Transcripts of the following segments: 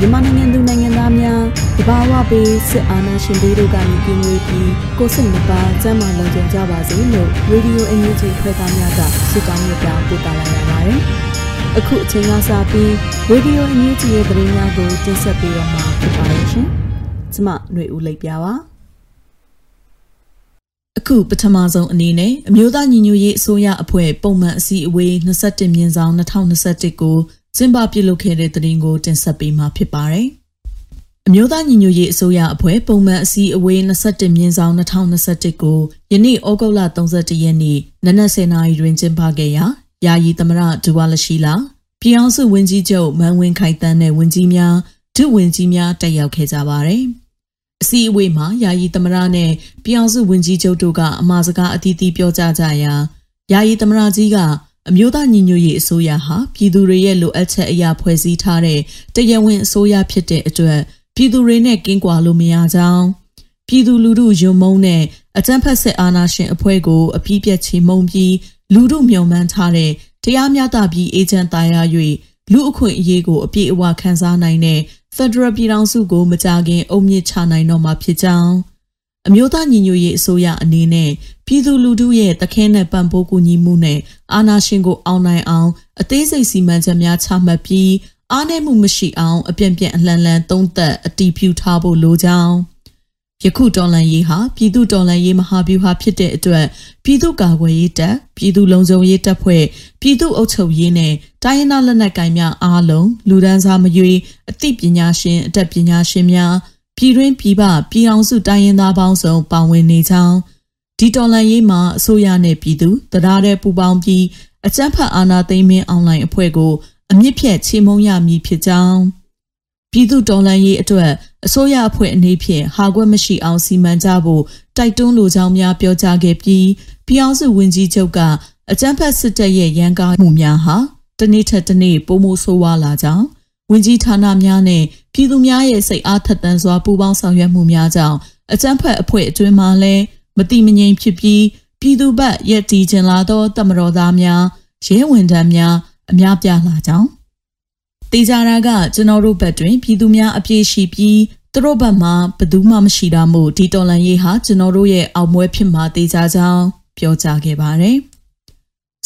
မြန်မာနိုင်ငံသူနိုင်ငံသားများတဘာဝပေးစစ်အာဏာရှင်တွေတို့ကနေပြည်ငွေပြီးကိုစိတ်နှပါစမ်းမလုံခြုံကြပါစေလို့ရေဒီယိုအန်ယူဂျီဖွဲ့သားများကစစ်တောင်းမြတ်တာပို့တာလိုက်ရပါတယ်။အခုအချိန်ကစပြီးရေဒီယိုအန်ယူဂျီရဲ့သတင်းများကိုတင်ဆက်ပေးတော့မှာဖြစ်ပါတယ်ရှင်။ကျမຫນွေဦးလိပ်ပြပါအခုပထမဆုံးအနေနဲ့အမျိုးသားညီညွတ်ရေးအစိုးရအဖွဲ့ပုံမှန်အစည်းအဝေး21မြင်းဆောင်2021ကို ကျင်းပပြုလုပ်ခဲ့တဲ့သတင်းကိုတင်ဆက်ပေးမှာဖြစ်ပါတယ်။အမျိုးသားညီညွတ်ရေးအစိုးရအဖွဲ့ပုံမှန်အစည်းအဝေး21မြင်းဆောင်2021ကိုယနေ့ဩဂုတ်လ31ရက်နေ့နနက်10:00နာရီတွင်ကျင်းပခဲ့ရာယာယီသမရဒူဝါလရှိလာပြည်အောင်စုဝန်ကြီးချုပ်မန်ဝင်းခိုင်တန်းနဲ့ဝန်ကြီးများဒုဝန်ကြီးများတက်ရောက်ခဲ့ကြပါတယ်။အစည်းအဝေးမှာယာယီသမရနဲ့ပြည်အောင်စုဝန်ကြီးချုပ်တို့ကအမှာစကားအသီးသီးပြောကြားကြရာယာယီသမရကြီးက အမျိုးသားညီညွတ်ရေးအစိုးရဟာပြည်သူတွေရဲ့လိုအပ်ချက်အရာဖွဲ့စည်းထားတဲ့တရားဝင်အစိုးရဖြစ်တဲ့အတွက်ပြည်သူတွေနဲ့ကင်းကွာလို့မရကြောင်းပြည်သူလူထုယုံမုန်းတဲ့အကြမ်းဖက်စစ်အာဏာရှင်အဖွဲ့ကိုအပြည့်ပြတ်ချေမှုန်းပြီးလူထုမျှော်မှန်းထားတဲ့တရားမျှတပြီးအေဂျင့်သားရ၍လူအခွင့်အရေးကိုအပြည့်အဝခံစားနိုင်တဲ့ Federal ပြည်ထောင်စုကိုမကြခင်အုံမြင့်ချနိုင်တော့မှာဖြစ်ကြောင်း အမျိုးသားညီညွတ်ရေးအစိုးရအနေနဲ့ပြည်သူလူထုရဲ့တခဲနဲ့ပံ့ပိုးကူညီမှုနဲ့အာဏာရှင်ကိုအောင်နိုင်အောင်အသေးစိတ်စီမံချက်များချမှတ်ပြီးအားနည်းမှုမရှိအောင်အပြန့်ပြန့်အလှန်လှန်သုံးသပ်အတီးဖြူထားဖို့လိုကြောင်းယခုတော်လန်ရေးဟာပြည်သူတော်လန်ရေးမဟာဗျူဟာဖြစ်တဲ့အတွက်ပြည်သူကာကွယ်ရေးတပ်ပြည်သူလုံခြုံရေးတပ်ဖွဲ့ပြည်သူအုပ်ချုပ်ရေးနဲ့တိုင်းရင်းသားလက်နက်ကိုင်များအားလုံးလူဒန်းစားမရွေအသိပညာရှင်အတတ်ပညာရှင်များ ပြည်တွင်းပြည်ပပြည်အောင်စုတိုင်းရင်းသားပေါင်းစုံပါဝင်နေကြောင်းဒီတော်လှန်ရေးမှာအစိုးရနဲ့ပြည်သူတရားတဲ့ပူပေါင်းပြီးအကြမ်းဖက်အာဏာသိမ်းမင်းအွန်လိုင်းအဖွဲ့ကို အမြင့်ဖြတ်ချေမှုန်းရမည်ဖြစ်ကြောင်းပြည်သူတော်လှန်ရေးအတွက်အစိုးရအဖွဲ့အနေဖြင့်ဟာကွက်မရှိအောင်စီမံကြဖို့တိုက်တွန်းလိုကြောင်းများပြောကြားခဲ့ပြီးပြည်အောင်စုဝန်ကြီးချုပ်ကအကြမ်းဖက်စစ်တပ်ရဲ့ရန်ကားမှုများဟာတနေ့ထက်တနေ့ပိုမိုဆိုးဝါးလာကြောင်း ဝင်ကြီးဌာနများနဲ့ပြည်သူများရဲ့စိတ်အားထက်သန်စွာပူးပေါင်းဆောင်ရွက်မှုများကြောင့်အကြမ်းဖက်အဖွဲ့အတွင်းမှာလည်းမတိမငြိမ်ဖြစ်ပြီးပြည်သူဘက်ရက်တီကျင်လာသောတမတော်သားများရဲဝန်ထမ်းများအများပြားလာကြောင်းတေချာရာကကျွန်တော်တို့ဘက်တွင်ပြည်သူများအပြည့်ရှိပြီးသူတို့ဘက်မှာဘယ်သူမှမရှိတာမို့ဒီတော်လန်ရေးဟာကျွန်တော်တို့ရဲ့အောင်ပွဲဖြစ်မှာတေချာကြောင်းပြောကြားခဲ့ပါတယ်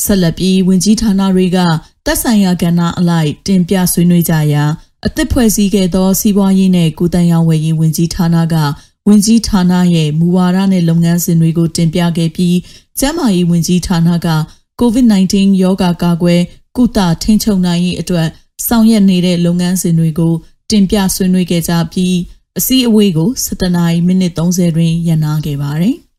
ဆက်လက်ပြီးဝင်ကြီးဌာနတွေကသက်ဆိုင်ရာကဏ္ဍအလိုက်တင်ပြဆွေးနွေးကြရာအသစ်ဖွဲ့စည်းခဲ့သောစီးပွားရေးနဲ့ကုသရေးဝယ်ရေးဝင်ကြီးဌာနကဝင်ကြီးဌာနရဲ့မူဝါဒနဲ့လုပ်ငန်းစဉ်တွေကိုတင်ပြခဲ့ပြီးကျန်းမာရေးဝင်ကြီးဌာနက COVID-19 ရောဂါကာကွယ်ကုသထိန်းချုပ်နိုင်ရေးအတွက်ဆောင်ရွက်နေတဲ့လုပ်ငန်းစဉ်တွေကိုတင်ပြဆွေးနွေးခဲ့ကြပြီးအစည်းအဝေးကို17နာရီမိနစ်30တွင်ရပ်နာခဲ့ပါတယ်။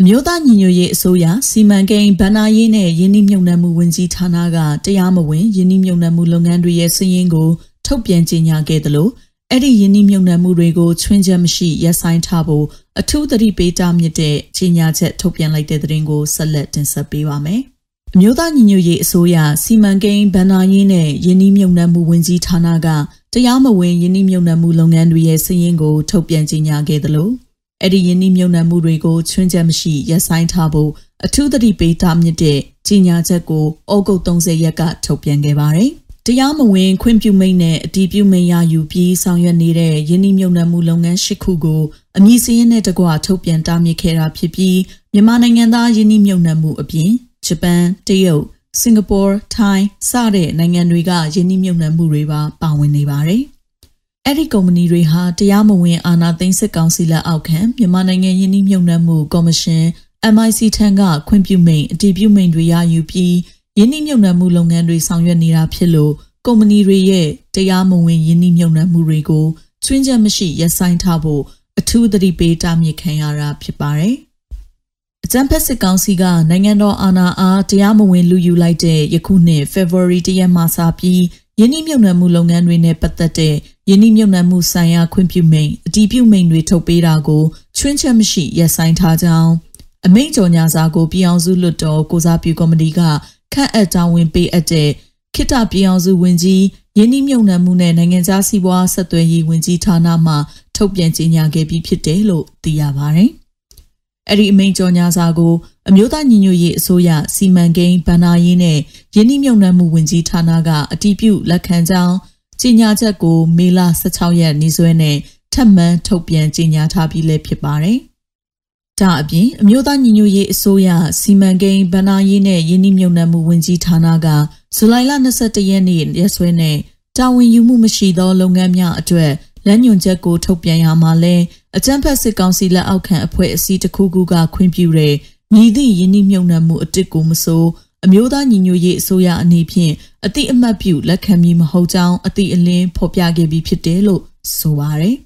အမျိုးသားညီညွတ်ရေးအစိုးရစီမံကိန်းဗဏ္ဍာရေးနဲ့ယင်းနှမြုံနှံမှုဝန်ကြီးဌာနကတရားမဝင်ယင်းနှမြုံနှံမှုလုပ်ငန်းတွေရဲ့စည်ရင်းကိုထုတ်ပြန်ကြေညာခဲ့တယ်လို့အဲ့ဒီယင်းနှမြုံနှံမှုတွေကိုချွင်းချက်မရှိရပ်ဆိုင်းထားဖို့အထူးသတိပေးတာမြစ်တဲ့ကြေညာချက်ထုတ်ပြန်လိုက်တဲ့သတင်းကိုဆက်လက်တင်ဆက်ပေးပါမယ်။အမျိုးသားညီညွတ်ရေးအစိုးရစီမံကိန်းဗဏ္ဍာရေးနဲ့ယင်းနှမြုံနှံမှုဝန်ကြီးဌာနကတရားမဝင်ယင်းနှမြုံနှံမှုလုပ်ငန်းတွေရဲ့စည်ရင်းကိုထုတ်ပြန်ကြေညာခဲ့တယ်လို့ အဲ့ဒီယင်းနှမြုံနှံမှုတွေကိုချွင်းချက်မရှိရပ်ဆိုင်းထားဖို့အထူးသတိပေးတာမြစ်တဲ့ကြီးညာချက်ကိုဩဂုတ်30ရက်ကထုတ်ပြန်ခဲ့ပါတယ်။တရားမဝင်ခွင့်ပြုမိန့်နဲ့အတီးပြုမိန့်ရယူပြီးဆောင်ရွက်နေတဲ့ယင်းနှမြုံနှံမှုလုပ်ငန်း၈ခုကိုအမည်စရင်းနဲ့တကွထုတ်ပြန်တားမြစ်ခဲ့တာဖြစ်ပြီးမြန်မာနိုင်ငံသားယင်းနှမြုံနှံမှုအပြင်ဂျပန်တရုတ်စင်ကာပူထိုင်းစတဲ့နိုင်ငံတွေကယင်းနှမြုံနှံမှုတွေပါပါဝင်နေပါတယ်။ အဲ့ဒီကုမ္ပဏီတွေဟာတရားမဝင်အာဏာသိမ်းစစ်ကောင်စီလက်အောက်ခံမြန်မာနိုင်ငံယင်းနှမြုံနှံမှုကော်မရှင် MIC ထံကခွင့်ပြုမိန့်အတည်ပြုမိန့်တွေရယူပြီးယင်းနှမြုံနှံမှုလုပ်ငန်းတွေဆောင်ရွက်နေတာဖြစ်လို့ကုမ္ပဏီတွေရဲ့တရားမဝင်ယင်းနှမြုံနှံမှုတွေကိုချွင်းချက်မရှိရပ်ဆိုင်းထားဖို့အထူးသတိပေးတားမြစ်ခံရတာဖြစ်ပါတယ်။အကြံဖက်စစ်ကောင်စီကနိုင်ငံတော်အာဏာအားတရားမဝင်လူယူလိုက်တဲ့ယခုနှစ် February တရက်မှစပြီး ယင်းနှမြုံနှံမှုလုပ်ငန်းတွေနဲ့ပတ်သက်တဲ့ယင်းနှမြုံနှံမှုဆိုင်ရာခွင့်ပြုမိန့်အတည်ပြုမိန့်တွေထုတ်ပေးတာကိုချွင်းချက်မရှိရပ်ဆိုင်းထားကြောင်းအမိန့်ကြော်ညာစာကိုပြည်အောင်စုလွတ်တော်ကိုစားပြုကော်မတီကခန့်အပ်တာဝန်ပေးအပ်တဲ့ခိတပြည်အောင်စုဝင်ကြီးယင်းနှမြုံနှံမှုနဲ့နိုင်ငံခြားစီးပွားဆက်သွယ်ရေးဝင်ကြီးဌာနမှထုတ်ပြန်ကြေညာခဲ့ပြီးဖြစ်တယ်လို့သိရပါတယ်။ အဲ့ဒီအမိန့်ကြော်ညာစာကိုအမျိုးသားညီညွတ်ရေးအစိုးရစီမံကိန်းဗဏ္ဍာရေးနဲ့ယင်းနှမြုံနှံမှုဝင်ကြီးဌာနကအတည်ပြုလက်ခံကြောင်းကြေညာချက်ကိုမေလ16ရက်နေ့စွဲနဲ့ထပ်မံထုတ်ပြန်ကြေညာထားပြီးလည်းဖြစ်ပါတယ်။ဒါအပြင်အမျိုးသားညီညွတ်ရေးအစိုးရစီမံကိန်းဗဏ္ဍာရေးနဲ့ယင်းနှမြုံနှံမှုဝန်ကြီးဌာနကဇူလိုင်လ22ရက်နေ့ရက်စွဲနဲ့တာဝန်ယူမှုမရှိသောလုပ်ငန်းများအတွက်လမ်းညွှန်ချက်ကိုထုတ်ပြန်ရမှာလဲ အကြံဖက်စစ်ကောင်စီလက်အောက်ခံအဖွဲ့အစည်းတစ်ခုခုကခွင့်ပြုတဲ့မြည်သည့်ယင်းနှမြုံနှံမှုအစ်စ်ကိုမဆိုအမျိုးသားညီညွတ်ရေးအစိုးရအနေဖြင့်အတိအမှတ်ပြုလက်ခံမည်မဟုတ်ကြောင်းအတိအလင်းဖော်ပြခဲ့ပြီးဖြစ်တယ်လို့ဆိုပါတယ်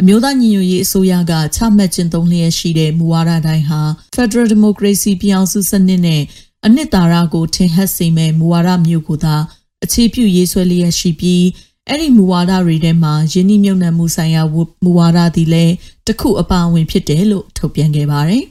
အမျိုးသားညီညွတ်ရေးအစိုးရကချမှတ်ကျင့်သုံးလျက်ရှိတဲ့မူဝါဒတိုင်းဟာ Federal Democracy ပြောင်းစုစနစ်နဲ့အနှစ်သာရကိုထင်ဟပ်စေမဲ့မူဝါဒမျိုးကိုသာအခြေပြုရေးဆွဲလျက်ရှိပြီး အဲ့ဒီမူဝါဒတွေထဲမှာယင်းနှမြုံနှံမှုဆိုင်ရာမူဝါဒသည်လည်းတခုအပါအဝင်ဖြစ်တယ်လို့ထုတ်ပြန်ခဲ့ပါတယ်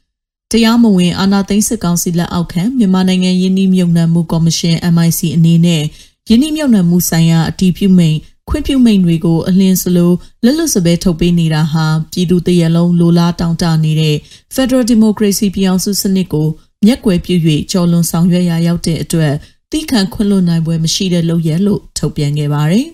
။တရားမဝင်အာဏာသိမ်းစစ်ကောင်စီလက်အောက်ခံမြန်မာနိုင်ငံယင်းနှမြုံနှံမှုကော်မရှင် MIC အနေနဲ့ယင်းနှမြုံနှံမှုဆိုင်ရာအတည်ပြုမိန့်ခွင့်ပြုမိန့်တွေကိုအလင်းစလိုလက်လွတ်စပယ်ထုတ်ပေးနေတာဟာပြည်သူတရလုံးလိုလားတောင်းတနေတဲ့ Federal Democracy ပြောင်းစုစနစ်ကိုမျက်ကွယ်ပြု၍ကြော်လွန်ဆောင်ရွက်ရာရောက်တဲ့အတွက် တိခန့်ခွင့်လွှတ်နိုင်ပွဲမရှိတဲ့လုပ်ရလို့ထုတ်ပြန်ခဲ့ပါတယ်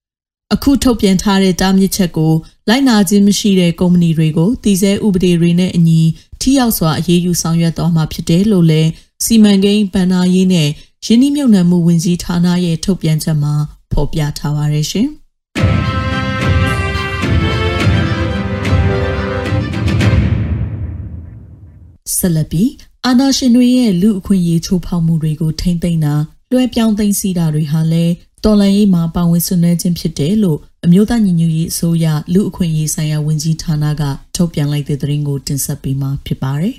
။အခုထုတ်ပြန်ထားတဲ့တားမြစ်ချက်ကိုလိုက်နာခြင်းမရှိတဲ့ကုမ္ပဏီတွေကိုတည်ဆဲဥပဒေတွေနဲ့အညီထိရောက်စွာအရေးယူဆောင်ရွက်သွားမှာဖြစ်တယ်လို့လည်းစီမံကိန်းဗဏ္ဍာရေးနဲ့ရင်းနှီးမြှုပ်နှံမှုဝန်ကြီးဌာနရဲ့ထုတ်ပြန်ချက်မှာဖော်ပြထားပါတယ်ရှင်။ဆက်လက်ပြီး အာနာရှင်တွေရဲ့လူအခွင့်အရေးချိုးဖောက်မှုတွေကိုထိမ့်သိမ်းတာလွှဲပြောင်းသိမ်းစီးတာတွေဟာလည်းတော်လန်ရေးမှာပါဝင်ဆွနေခြင်းဖြစ်တယ်လို့အမျိုးသားညီညွတ်ရေးအစိုးရလူအခွင့်အရေးဆိုင်ရာဝန်ကြီးဌာနကထုတ်ပြန်လိုက်တဲ့သတင်းကိုတင်ဆက်ပေးမှာဖြစ်ပါတယ်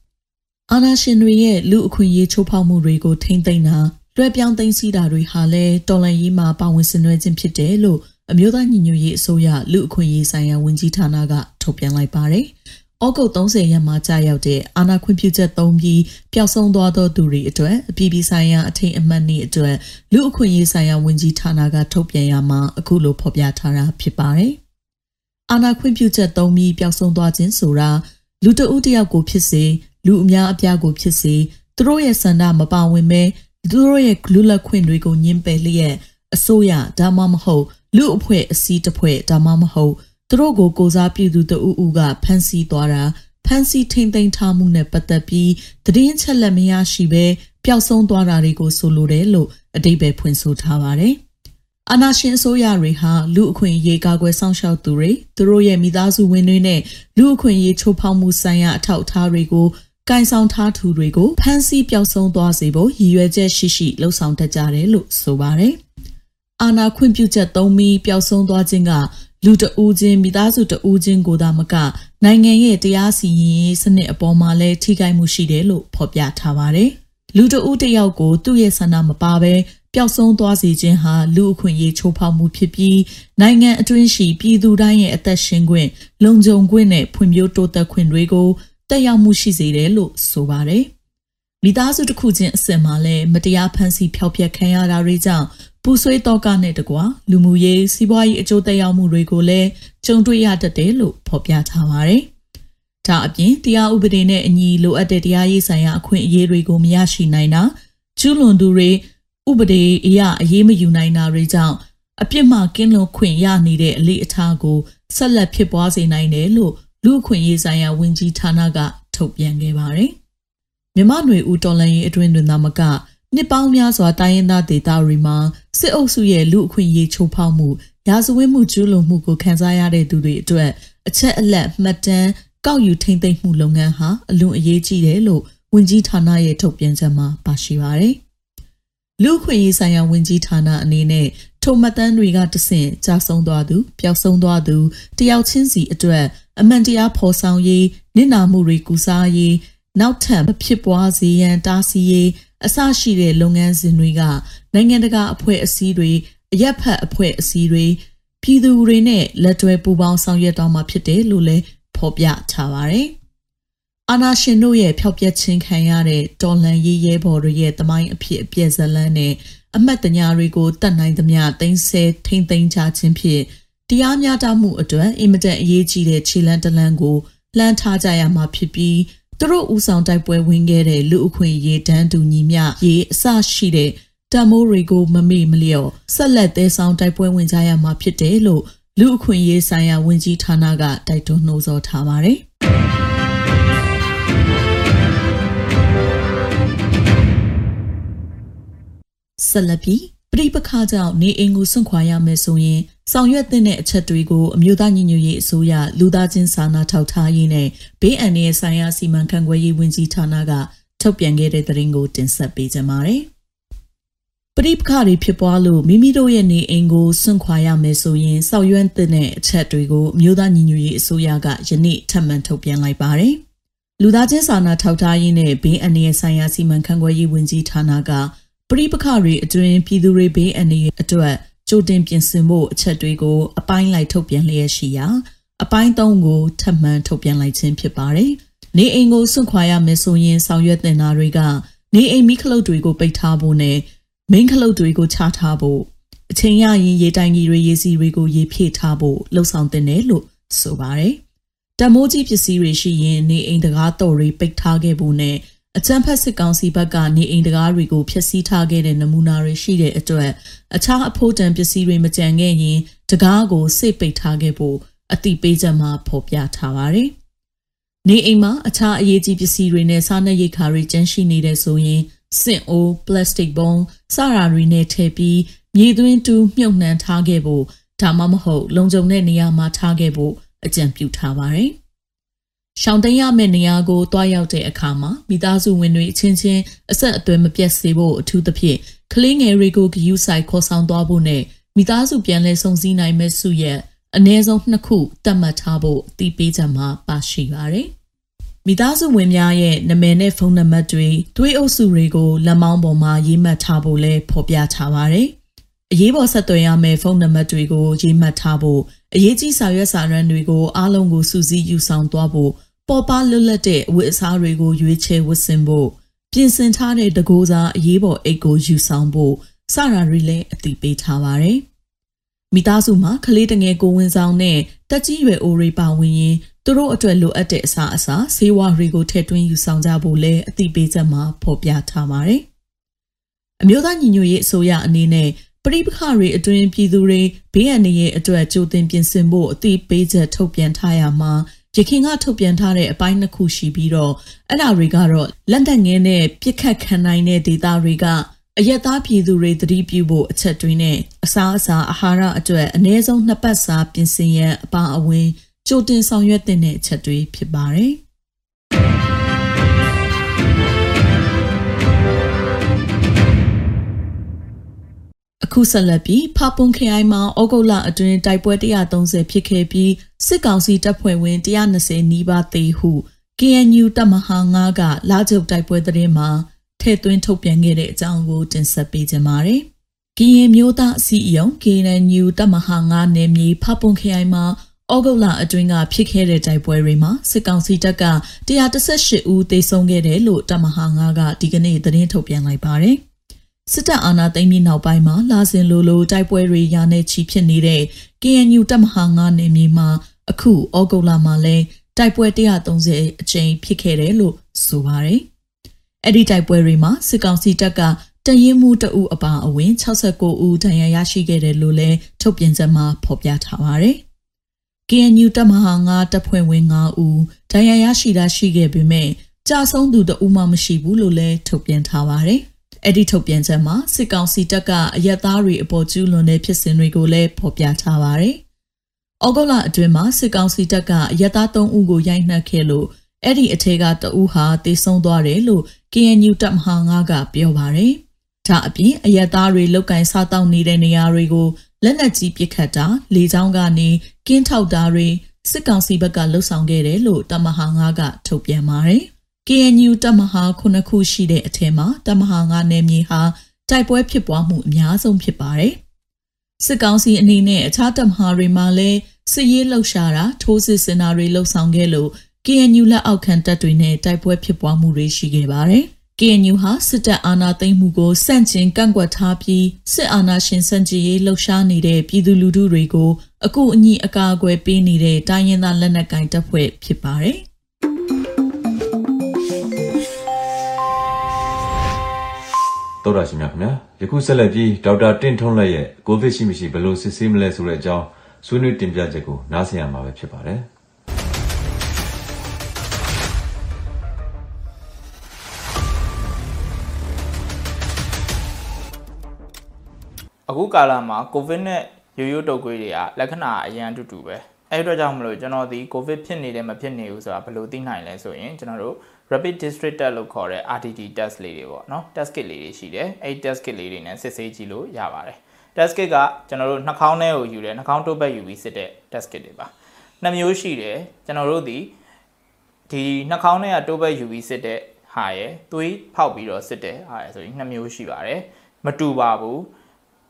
။အာနာရှင်တွေရဲ့လူအခွင့်အရေးချိုးဖောက်မှုတွေကိုထိမ့်သိမ်းတာလွှဲပြောင်းသိမ်းစီးတာတွေဟာလည်းတော်လန်ရေးမှာပါဝင်ဆင်နွှဲခြင်းဖြစ်တယ်လို့အမျိုးသားညီညွတ်ရေးအစိုးရလူအခွင့်အရေးဆိုင်ရာဝန်ကြီးဌာနကထုတ်ပြန်လိုက်ပါတယ်။ ဩဂုတ်30ရက်မှာကြာရောက်တဲ့အာဏာခွင့်ပြုချက်သုံးပြီးပျောက်ဆုံးသွားသောသူတွေအတွက်အပြည်ပြည်ဆိုင်ရာအထိန်အမှတ်နည်းအတွက်လူအခွင့်အရေးဆိုင်ရာဝန်ကြီးဌာနကထုတ်ပြန်ရမှာအခုလိုဖော်ပြထားတာဖြစ်ပါတယ်။အာဏာခွင့်ပြုချက်သုံးပြီးပျောက်ဆုံးသွားခြင်းဆိုတာလူတဦးတယောက်ကိုဖြစ်စေလူအများအပြားကိုဖြစ်စေသူတို့ရဲ့ဆန္ဒမပါဝင်ပဲသူတို့ရဲ့လူလက်ခွင့်တွေကိုညှင်းပယ်လျက်အစိုးရဒါမှမဟုတ်လူအဖွဲ့အစည်းတစ်ဖွဲ့ဒါမှမဟုတ် သူတို့ကိုကိုစားပြုသူတဦးဦးကဖမ်းဆီးသွားတာဖမ်းဆီးထိန်သိမ်းထားမှုနဲ့ပတ်သက်ပြီးသတင်းချက်လက်မရရှိဘဲပျောက်ဆုံးသွားတာတွေကိုဆိုလိုတယ်လို့အတိတ်ပဲဖွင့်ဆိုထားပါတယ်။အာနာရှင်အစိုးရတွေဟာလူအခွင့်အရေးကာကွယ်စောင့်ရှောက်သူတွေသူတို့ရဲ့မိသားစုဝင်တွေနဲ့လူအခွင့်အရေးချိုးဖောက်မှုဆိုင်ရာအထောက်အထားတွေကိုကင်ဆောင်ထားသူတွေကိုဖမ်းဆီးပျောက်ဆုံးသွားစေဖို့ရည်ရွယ်ချက်ရှိရှိလှုံ့ဆော်တတ်ကြတယ်လို့ဆိုပါတယ်။အာနာခွင့်ပြုချက်သုံးပြီးပျောက်ဆုံးသွားခြင်းက လူတဦးချင်းမိသားစုတဦးချင်းကိုသာမက နိုင်ငံရဲ့တရားစီရင်ရေးစနစ်အပေါ်မှာလည်းထိခိုက်မှုရှိတယ်လို့ဖော်ပြထားပါတယ်။လူတဦးတစ်ယောက်ကိုသူ့ရဲ့ဆန္ဒမပါဘဲပျောက်ဆုံးသွားစေခြင်းဟာလူအခွင့်အရေးချိုးဖောက်မှုဖြစ်ပြီးနိုင်ငံအတွင်းရှိပြည်သူတိုင်းရဲ့အသက်ရှင်ခွင့်လုံခြုံခွင့်နဲ့ဖွံ့ဖြိုးတိုးတက်ခွင့်တွေကိုတက်ရောက်မှုရှိစေတယ်လို့ဆိုပါတယ်။ မိသားစုတစ်ခုချင်းအစင်မှာလည်းမတရားဖန်ဆီးဖျောက်ဖျက်ခံရတာတွေကြောင့်ပူဆွေးတော့ကနဲ့တကွာလူမှုရေးစီးပွားရေးအကျိုးသက်ရောက်မှုတွေကိုလည်းကြုံတွေ့ရတတ်တယ်လို့ဖော်ပြထားပါတယ်။ဒါအပြင်တရားဥပဒေနဲ့အညီလိုအပ်တဲ့တရားရေးဆိုင်ရာအခွင့်အရေးတွေကိုမရရှိနိုင်တာကျူးလွန်သူတွေဥပဒေအရအရေးမယူနိုင်တာတွေကြောင့်အပြစ်မှကင်းလွန်ခွင့်ရနေတဲ့အလေးအထားကိုဆက်လက်ဖြစ်ပွားစေနိုင်တယ်လို့လူအခွင့်ရေးဆိုင်ရာဝန်ကြီးဌာနကထုတ်ပြန်ခဲ့ပါတယ်။ မြမနွေဦးတော်လန်ရေးအတွင်းတွင်သာမကနှစ်ပေါင်းများစွာတိုင်းရင်းသားဒေသတွေမှာစစ်အုပ်စုရဲ့လူအခွင့်ရေးချိုးဖောက်မှုရာဇဝတ်မှုကျူးလွန်မှုကိုခံစားရတဲ့သူတွေအတွက်အချက်အလက်မှတ်တမ်းကောက်ယူထိမ့်သိမ်းမှုလုပ်ငန်းဟာအလွန်အရေးကြီးတယ်လို့ဝန်ကြီးဌာနရဲ့ထုတ်ပြန်ချက်မှာပါရှိပါတယ်။လူခွင့်ရေးဆိုင်ရာဝန်ကြီးဌာနအနေနဲ့ထိုမှတ်တမ်းတွေကတဆင့်ကြာဆုံးသွားသူပျောက်ဆုံးသွားသူတယောက်ချင်းစီအတွက်အမှန်တရားဖော်ဆောင်ရေးနစ်နာမှုတွေကုစားရေး နောက်ထပ်မဖြစ်ပွားစေရန်တားဆီးရေးအစရှိတဲ့လုပ်ငန်းစဉ်တွေကနိုင်ငံတကာအဖွဲ့အစည်းတွေအရက်ဖတ်အဖွဲ့အစည်းတွေပြည်သူတွေနဲ့လက်တွဲပူးပေါင်းဆောင်ရွက်တော့မှာဖြစ်တယ်လို့လည်းဖော်ပြထားပါတယ်။အာနာရှင်တို့ရဲ့ဖျောက်ပြက်ခြင်းခံရတဲ့တော်လန်ရေးရဲဘော်တွေရဲ့တမိုင်းအဖြစ်အပျက်ဇလန်းနဲ့အမတ်တညာတွေကိုတတ်နိုင်သမျှသိမ်းဆဲထိမ့်သိမ်းချခြင်းဖြင့်တရားမျှတမှုအတွက်အင်မတန်အရေးကြီးတဲ့ခြေလှမ်းတစ်လမ်းကိုလှမ်းထားကြရမှာဖြစ်ပြီး သူတို့ဦးဆောင်တိုက်ပွဲဝင်ခဲ့တဲ့လူအခွင့်ရေးတန်းတူညီမျှရေးအစရှိတဲ့တမိုးတွေကိုမမေ့မလျော့ဆက်လက်သေးဆောင်တိုက်ပွဲဝင်ကြရမှာဖြစ်တယ်လို့လူအခွင့်ရေးဆိုင်ရာဝန်ကြီးဌာနကတိုက်တွန်းနှိုးဆော်ထားပါတယ်ဆက်လက် ပြီးပြိပခါကြောင့်နေအိမ်ကိုစွန့်ခွာရမယ်ဆိုရင်ဆောင်ရွက်တဲ့အချက်တွေကိုအမျိုးသားညီညွတ်ရေးအစိုးရလူသားချင်းစာနာထောက်ထားရေးနဲ့ဘေးအန္တရာယ်ဆိုင်ရာစီမံခန့်ခွဲရေးဝန်ကြီးဌာနကထုတ်ပြန်ခဲ့တဲ့သတင်းကိုတင်ဆက်ပေးကြပါမယ်။ပရိပခတွေဖြစ်ပွားလို့မိမိတို့ရဲ့နေအိမ်ကိုစွန့်ခွာရမယ်ဆိုရင်စောက်ရွမ်းတဲ့အချက်တွေကိုအမျိုးသားညီညွတ်ရေးအစိုးရကယနေ့ထပ်မံထုတ်ပြန်လိုက်ပါတယ်။လူသားချင်းစာနာထောက်ထားရေးနဲ့ဘေးအန္တရာယ်ဆိုင်ရာစီမံခန့်ခွဲရေးဝန်ကြီးဌာနက ပရိပခတွေအတွင်းပြည်သူတွေဘေးအန္တရာယ်အတွက်ကြိုတင်ပြင်ဆင်ဖို့အချက်တွေကို အပိုင်းလိုက်ထုတ်ပြန်လျက်ရှိရာအပိုင်း၃ကိုထပ်မံထုတ်ပြန်လိုက်ခြင်းဖြစ်ပါတယ်။နေအိမ်ကိုစွန့်ခွာရမယ်ဆိုရင်ဆောင်ရွက်တင်တာတွေကနေအိမ်မိခလုတ်တွေကိုပိတ်ထားဖို့နဲ့မိန်းခလုတ်တွေကိုချထားဖို့အချိန်ရရင်ရေတိုင်ကြီးတွေရေစီတွေကိုရေဖြည့်ထားဖို့လှုံ့ဆော်တင်တယ်လို့ဆိုပါတယ်။တမိုးကြီးပစ္စည်းတွေရှိရင်နေအိမ်တကားတော်တွေပိတ်ထားခဲ့ဖို့နဲ့ အကြံဖက်စစ်ကောင်စီဘက်ကနေအိမ်တကားတွေကိုဖျက်ဆီးထားခဲ့တဲ့နမူနာတွေရှိတဲ့အတွက်အခြားအဖို့တန်ပစ္စည်းတွေမကြံခဲ့ရင်တကားကိုစိတ်ပိတ်ထားခဲ့ဖို့အတိပေးချက်မှာဖော်ပြထားပါတယ်။နေအိမ်မှာအခြားအရေးကြီးပစ္စည်းတွေနဲ့စားနပ်ရိက္ခာတွေကျန်ရှိနေတဲ့ဆိုရင်စင့်အိုးပလတ်စတစ်ဘုံစရာတွေနဲ့ထည့်ပြီးမြေသွင်းတူးမြုပ်နှံထားခဲ့ဖို့ဒါမှမဟုတ် လုံခြုံတဲ့နေရာမှာထားခဲ့ဖို့အကြံပြုထားပါတယ်။ ရှောင်တိန်ရမယ့်နေရာကိုတွားရောက်တဲ့အခါမှာမိသားစုဝင်တွေအချင်းချင်းအဆက်အသွယ်မပြတ်စေဖို့အထူးသဖြင့်ကလေးငယ်တွေကိုဂယူးဆိုင်ခေါ်ဆောင်သွားဖို့နဲ့မိသားစုပြန်လည်ဆုံစည်းနိုင်မဲ့စုရဲ့အ ਨੇ ဆုံးနှစ်ခုတတ်မှတ်ထားဖို့အတိပေးချက်မှာပါရှိပါတယ်။မိသားစုဝင်များရဲ့နာမည်နဲ့ဖုန်းနံပါတ်တွေသွေးအုပ်စုတွေကိုလက်မောင်းပေါ်မှာရေးမှတ်ထားဖို့လည်းဖော်ပြထားပါတယ်။ အရေးပေါ်ဆက်သွယ်ရမယ့်ဖုန်းနံပါတ်တွေကိုရေးမှတ်ထားဖို့အရေးကြီးစာရွက်စာတမ်းတွေကိုအားလုံးကိုစုစည်းယူဆောင်သွားဖို့ပေါ်ပါလွတ်လပ်တဲ့အဝတ်အစားတွေကိုရွေးချယ်ဝတ်ဆင်ဖို့ပြင်ဆင်ထားတဲ့တကိုးစားအရေးပေါ်အိတ်ကိုယူဆောင်ဖို့စတာတွေလည်းအတိပေးထားပါတယ်။မိသားစုမှာကလေးတငယ်ကိုဝင်ဆောင်နဲ့တက်ကြီးရွယ်အိုတွေပါဝင်ရင်သူတို့အတွက်လိုအပ်တဲ့အစားအစာဆေးဝါးတွေကိုထည့်သွင်းယူဆောင်ကြဖို့လည်းအတိပေးချက်မှာဖော်ပြထားပါတယ်။အမျိုးသားညီညွတ်ရေးအစိုးရအနေနဲ့ ပရိပခတွေအတွင်းပြည်သူတွေဘေးအန္တရာယ်အတွက်ကြိုတင်ပြင်ဆင်ဖို့အတိပေးချက်ထုတ်ပြန်ထားရမှာရခင်ကထုတ်ပြန်ထားတဲ့အပိုင်းနှစ်ခုရှိပြီးတော့အဲ့ဒါတွေကတော့လက်သက်ငင်းနဲ့ပြစ်ခတ်ခံနိုင်တဲ့ဒေသတွေကအယက်သားပြည်သူတွေသတိပြုဖို့အချက်တွေနဲ့အစားအစာအာဟာရအတွက်အနည်းဆုံးနှစ်ပတ်စာပြင်ဆင်ရန်အပါအဝင်ကြိုတင်ဆောင်ရွက်တဲ့အချက်တွေဖြစ်ပါတယ်။ အခုဆက်လက်ပြီးဖပွန်ခရိုင်မှာဩဂုတ်လအတွင်းတိုက်ပွဲ130ဖြစ်ခဲ့ပြီးစစ်ကောင်စီတပ်ဖွဲ့ဝင်120နီးပါးသေဟု KNU တပ်မဟာ9ကလာကျုပ်တိုက်ပွဲသတင်းမှာထည့်သွင်းထုတ်ပြန်ခဲ့တဲ့အကြောင်းကိုတင်ဆက်ပေးကြပါမယ်။ကရင်မျိုးသားအစည်းအရုံး KNU တပ်မဟာ9နယ်မြေဖပွန်ခရိုင်မှာဩဂုတ်လအတွင်းကဖြစ်ခဲ့တဲ့တိုက်ပွဲတွေမှာစစ်ကောင်စီတပ်က118ဦးသေဆုံးခဲ့တယ်လို့တပ်မဟာ9ကဒီကနေ့သတင်းထုတ်ပြန်လိုက်ပါတယ်။ စစ်တပ်အာဏာသိမ်းပြီးနောက်ပိုင်းမှာလာစဉ်လိုလိုတိုက်ပွဲတွေရာနဲ့ချီဖြစ်နေတဲ့ KNU တပ်မဟာ9နယ်မြေမှာအခုဩဂုတ်လမှာလဲတိုက်ပွဲ130အကြိမ်ဖြစ်ခဲ့တယ်လို့ဆိုပါတယ်။အဲ့ဒီတိုက်ပွဲတွေမှာစစ်ကောင်စီတပ်ကတရင်မှုတအူအပါအဝင်69ဦးဒဏ်ရာရရှိခဲ့တယ်လို့လည်းထုတ်ပြန်ချက်မှာဖော်ပြထားပါတယ်။ KNU တပ်မဟာ9တပ်ဖွဲ့ဝင်9ဦးဒဏ်ရာရရှိတာရှိခဲ့ပေမဲ့ကြာဆုံးသူတဦးမှမရှိဘူးလို့လည်းထုတ်ပြန်ထားပါတယ်။ အဲ့ဒီထုတ်ပြန်ချက်မှာစစ်ကောင်စီတပ်ကအရက်သားတွေအပေါ်ကျူးလွန်တဲ့ဖြစ်စဉ်တွေကိုလည်းဖော်ပြထားပါတယ်။ဩဂုတ်လအတွင်းမှာစစ်ကောင်စီတပ်ကအရက်သား3ဦးကိုရိုက်နှက်ခဲ့လို့အဲ့ဒီအထက်ကတဦးဟာတေဆုံးသွားတယ်လို့ KNU တပ်မဟာ9ကပြောပါတယ်။ဒါအပြင်အရက်သားတွေလောက်ကင်စားတောက်နေတဲ့နေရာတွေကိုလက်နက်ကြီးပစ်ခတ်တာလေကြောင်းကနေကင်းထောက်တာတွေစစ်ကောင်စီဘက်ကလှုပ်ဆောင်ခဲ့တယ်လို့တမဟာ9ကထုတ်ပြန်ပါတယ်။ KNU တမဟာ9ခုရှိတဲ့အထက်မှာတမဟာ9နယ်မြေဟာတိုက်ပွဲဖြစ်ပွားမှုအများဆုံးဖြစ်ပါတယ်။စစ်ကောင်စီအနေနဲ့အခြားတမဟာတွေမှာလည်းစစ်ရေးလှုပ်ရှားတာထိုးစစ်ဆင်တာတွေလှုပ်ဆောင်ခဲ့လို့ KNU လက်အောက်ခံတပ်တွေနဲ့တိုက်ပွဲဖြစ်ပွားမှုတွေရှိခဲ့ပါတယ်။ KNU ဟာစစ်တပ်အာဏာသိမ်းမှုကိုစန့်ကျင်ကန့်ကွက်ထားပြီးစစ်အာဏာရှင်စန့်ကျင်ရေးလှုပ်ရှားနေတဲ့ပြည်သူလူထုတွေကိုအကူအညီအကာအကွယ်ပေးနေတဲ့တိုင်းရင်းသားလက်နက်ကိုင်တပ်ဖွဲ့ဖြစ်ပါတယ်။ တော်ရရှိမြခင်ဗျာယခုဆက်လက်ပြီးဒေါက်တာတင့်ထွန်းလက်ရဲ့ကိုဗစ်ရှိမရှိဘယ်လိုစစ်ဆေးမလဲဆိုတဲ့အကြောင်းဆွေးနွေးတင်ပြချက်ကိုနားဆင်ရမှာပဲဖြစ်ပါတယ်အခုကာလမှာကိုဗစ်နဲ့ရိုးရိုးတုပ်ကွေးတွေကလက္ခဏာအရန်တူတူပဲအဲ့အတွက်ကြောင့်မလို့ကျွန်တော်ဒီကိုဗစ်ဖြစ်နေတယ်မဖြစ်နေဘူးဆိုတာဘယ်လိုသိနိုင်လဲဆိုရင်ကျွန်တော်တို့ rapid district test လို့ခေါ်တဲ့ RTT test လေးတွေပေါ့နော် test kit လေးတွေရှိတယ်အဲ့ test kit လေးတွေနဲ့စစ်ဆေးကြည့်လို့ရပါတယ် test kit ကကျွန်တော်တို့နှာခေါင်းထဲကိုယူတယ်နှာခေါင်းတုပ်ဘက်ယူပြီးစစ်တဲ့ test kit တွေပါနှစ်မျိုးရှိတယ်ကျွန်တော်တို့ဒီဒီနှာခေါင်းထဲကတုပ်ဘက်ယူပြီးစစ်တဲ့ဟာရယ်သွေးဖောက်ပြီးတော့စစ်တဲ့ဟာရယ်ဆိုရင်နှစ်မျိုးရှိပါတယ်မတူပါဘူး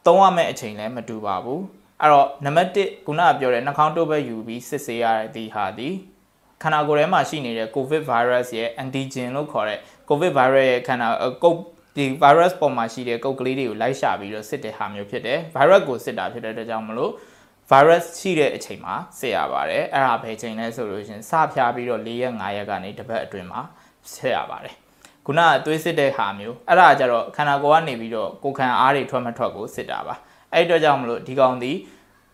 သုံးရမယ့်အချိန်လည်းမတူပါဘူးအဲ့တော့နံပါတ်1ခုနကပြောတဲ့နှာခေါင်းတုပ်ဘက်ယူပြီးစစ်ဆေးရတဲ့ဒီဟာဒီ ခန္ဓာကိုယ်ထဲမှာရှိနေတဲ့ COVID virus ရဲ့ antigen လို့ခေါ်တဲ့ COVID virus ရဲ့ခန္ဓာကုတ်ဒီ virus ပေါ်မှာရှိတဲ့ကုတ်ကလေးတွေကိုလိုက်ရှာပြီးတော့စစ်တဲ့ဟာမျိုးဖြစ်တယ်။ virus ကိုစစ်တာဖြစ်တဲ့အတွက်ကြောင့်မလို့ virus ရှိတဲ့အချိန်မှာစစ်ရပါတယ်။အဲ့ဒါပဲချိန်လဲဆိုလို့ရှင်စဖျားပြီးတော့၄ရက်၅ရက်ကနေတစ်ပတ်အတွင်းမှာစစ်ရပါတယ်။ခုနကသွေးစစ်တဲ့ဟာမျိုးအဲ့ဒါကြတော့ခန္ဓာကိုယ်ကနေပြီးတော့ကိုခံအားတွေထွက်မထွက်ကိုစစ်တာပါ။အဲ့ဒီတော့ကြောင့်မလို့ဒီကောင်ဒီ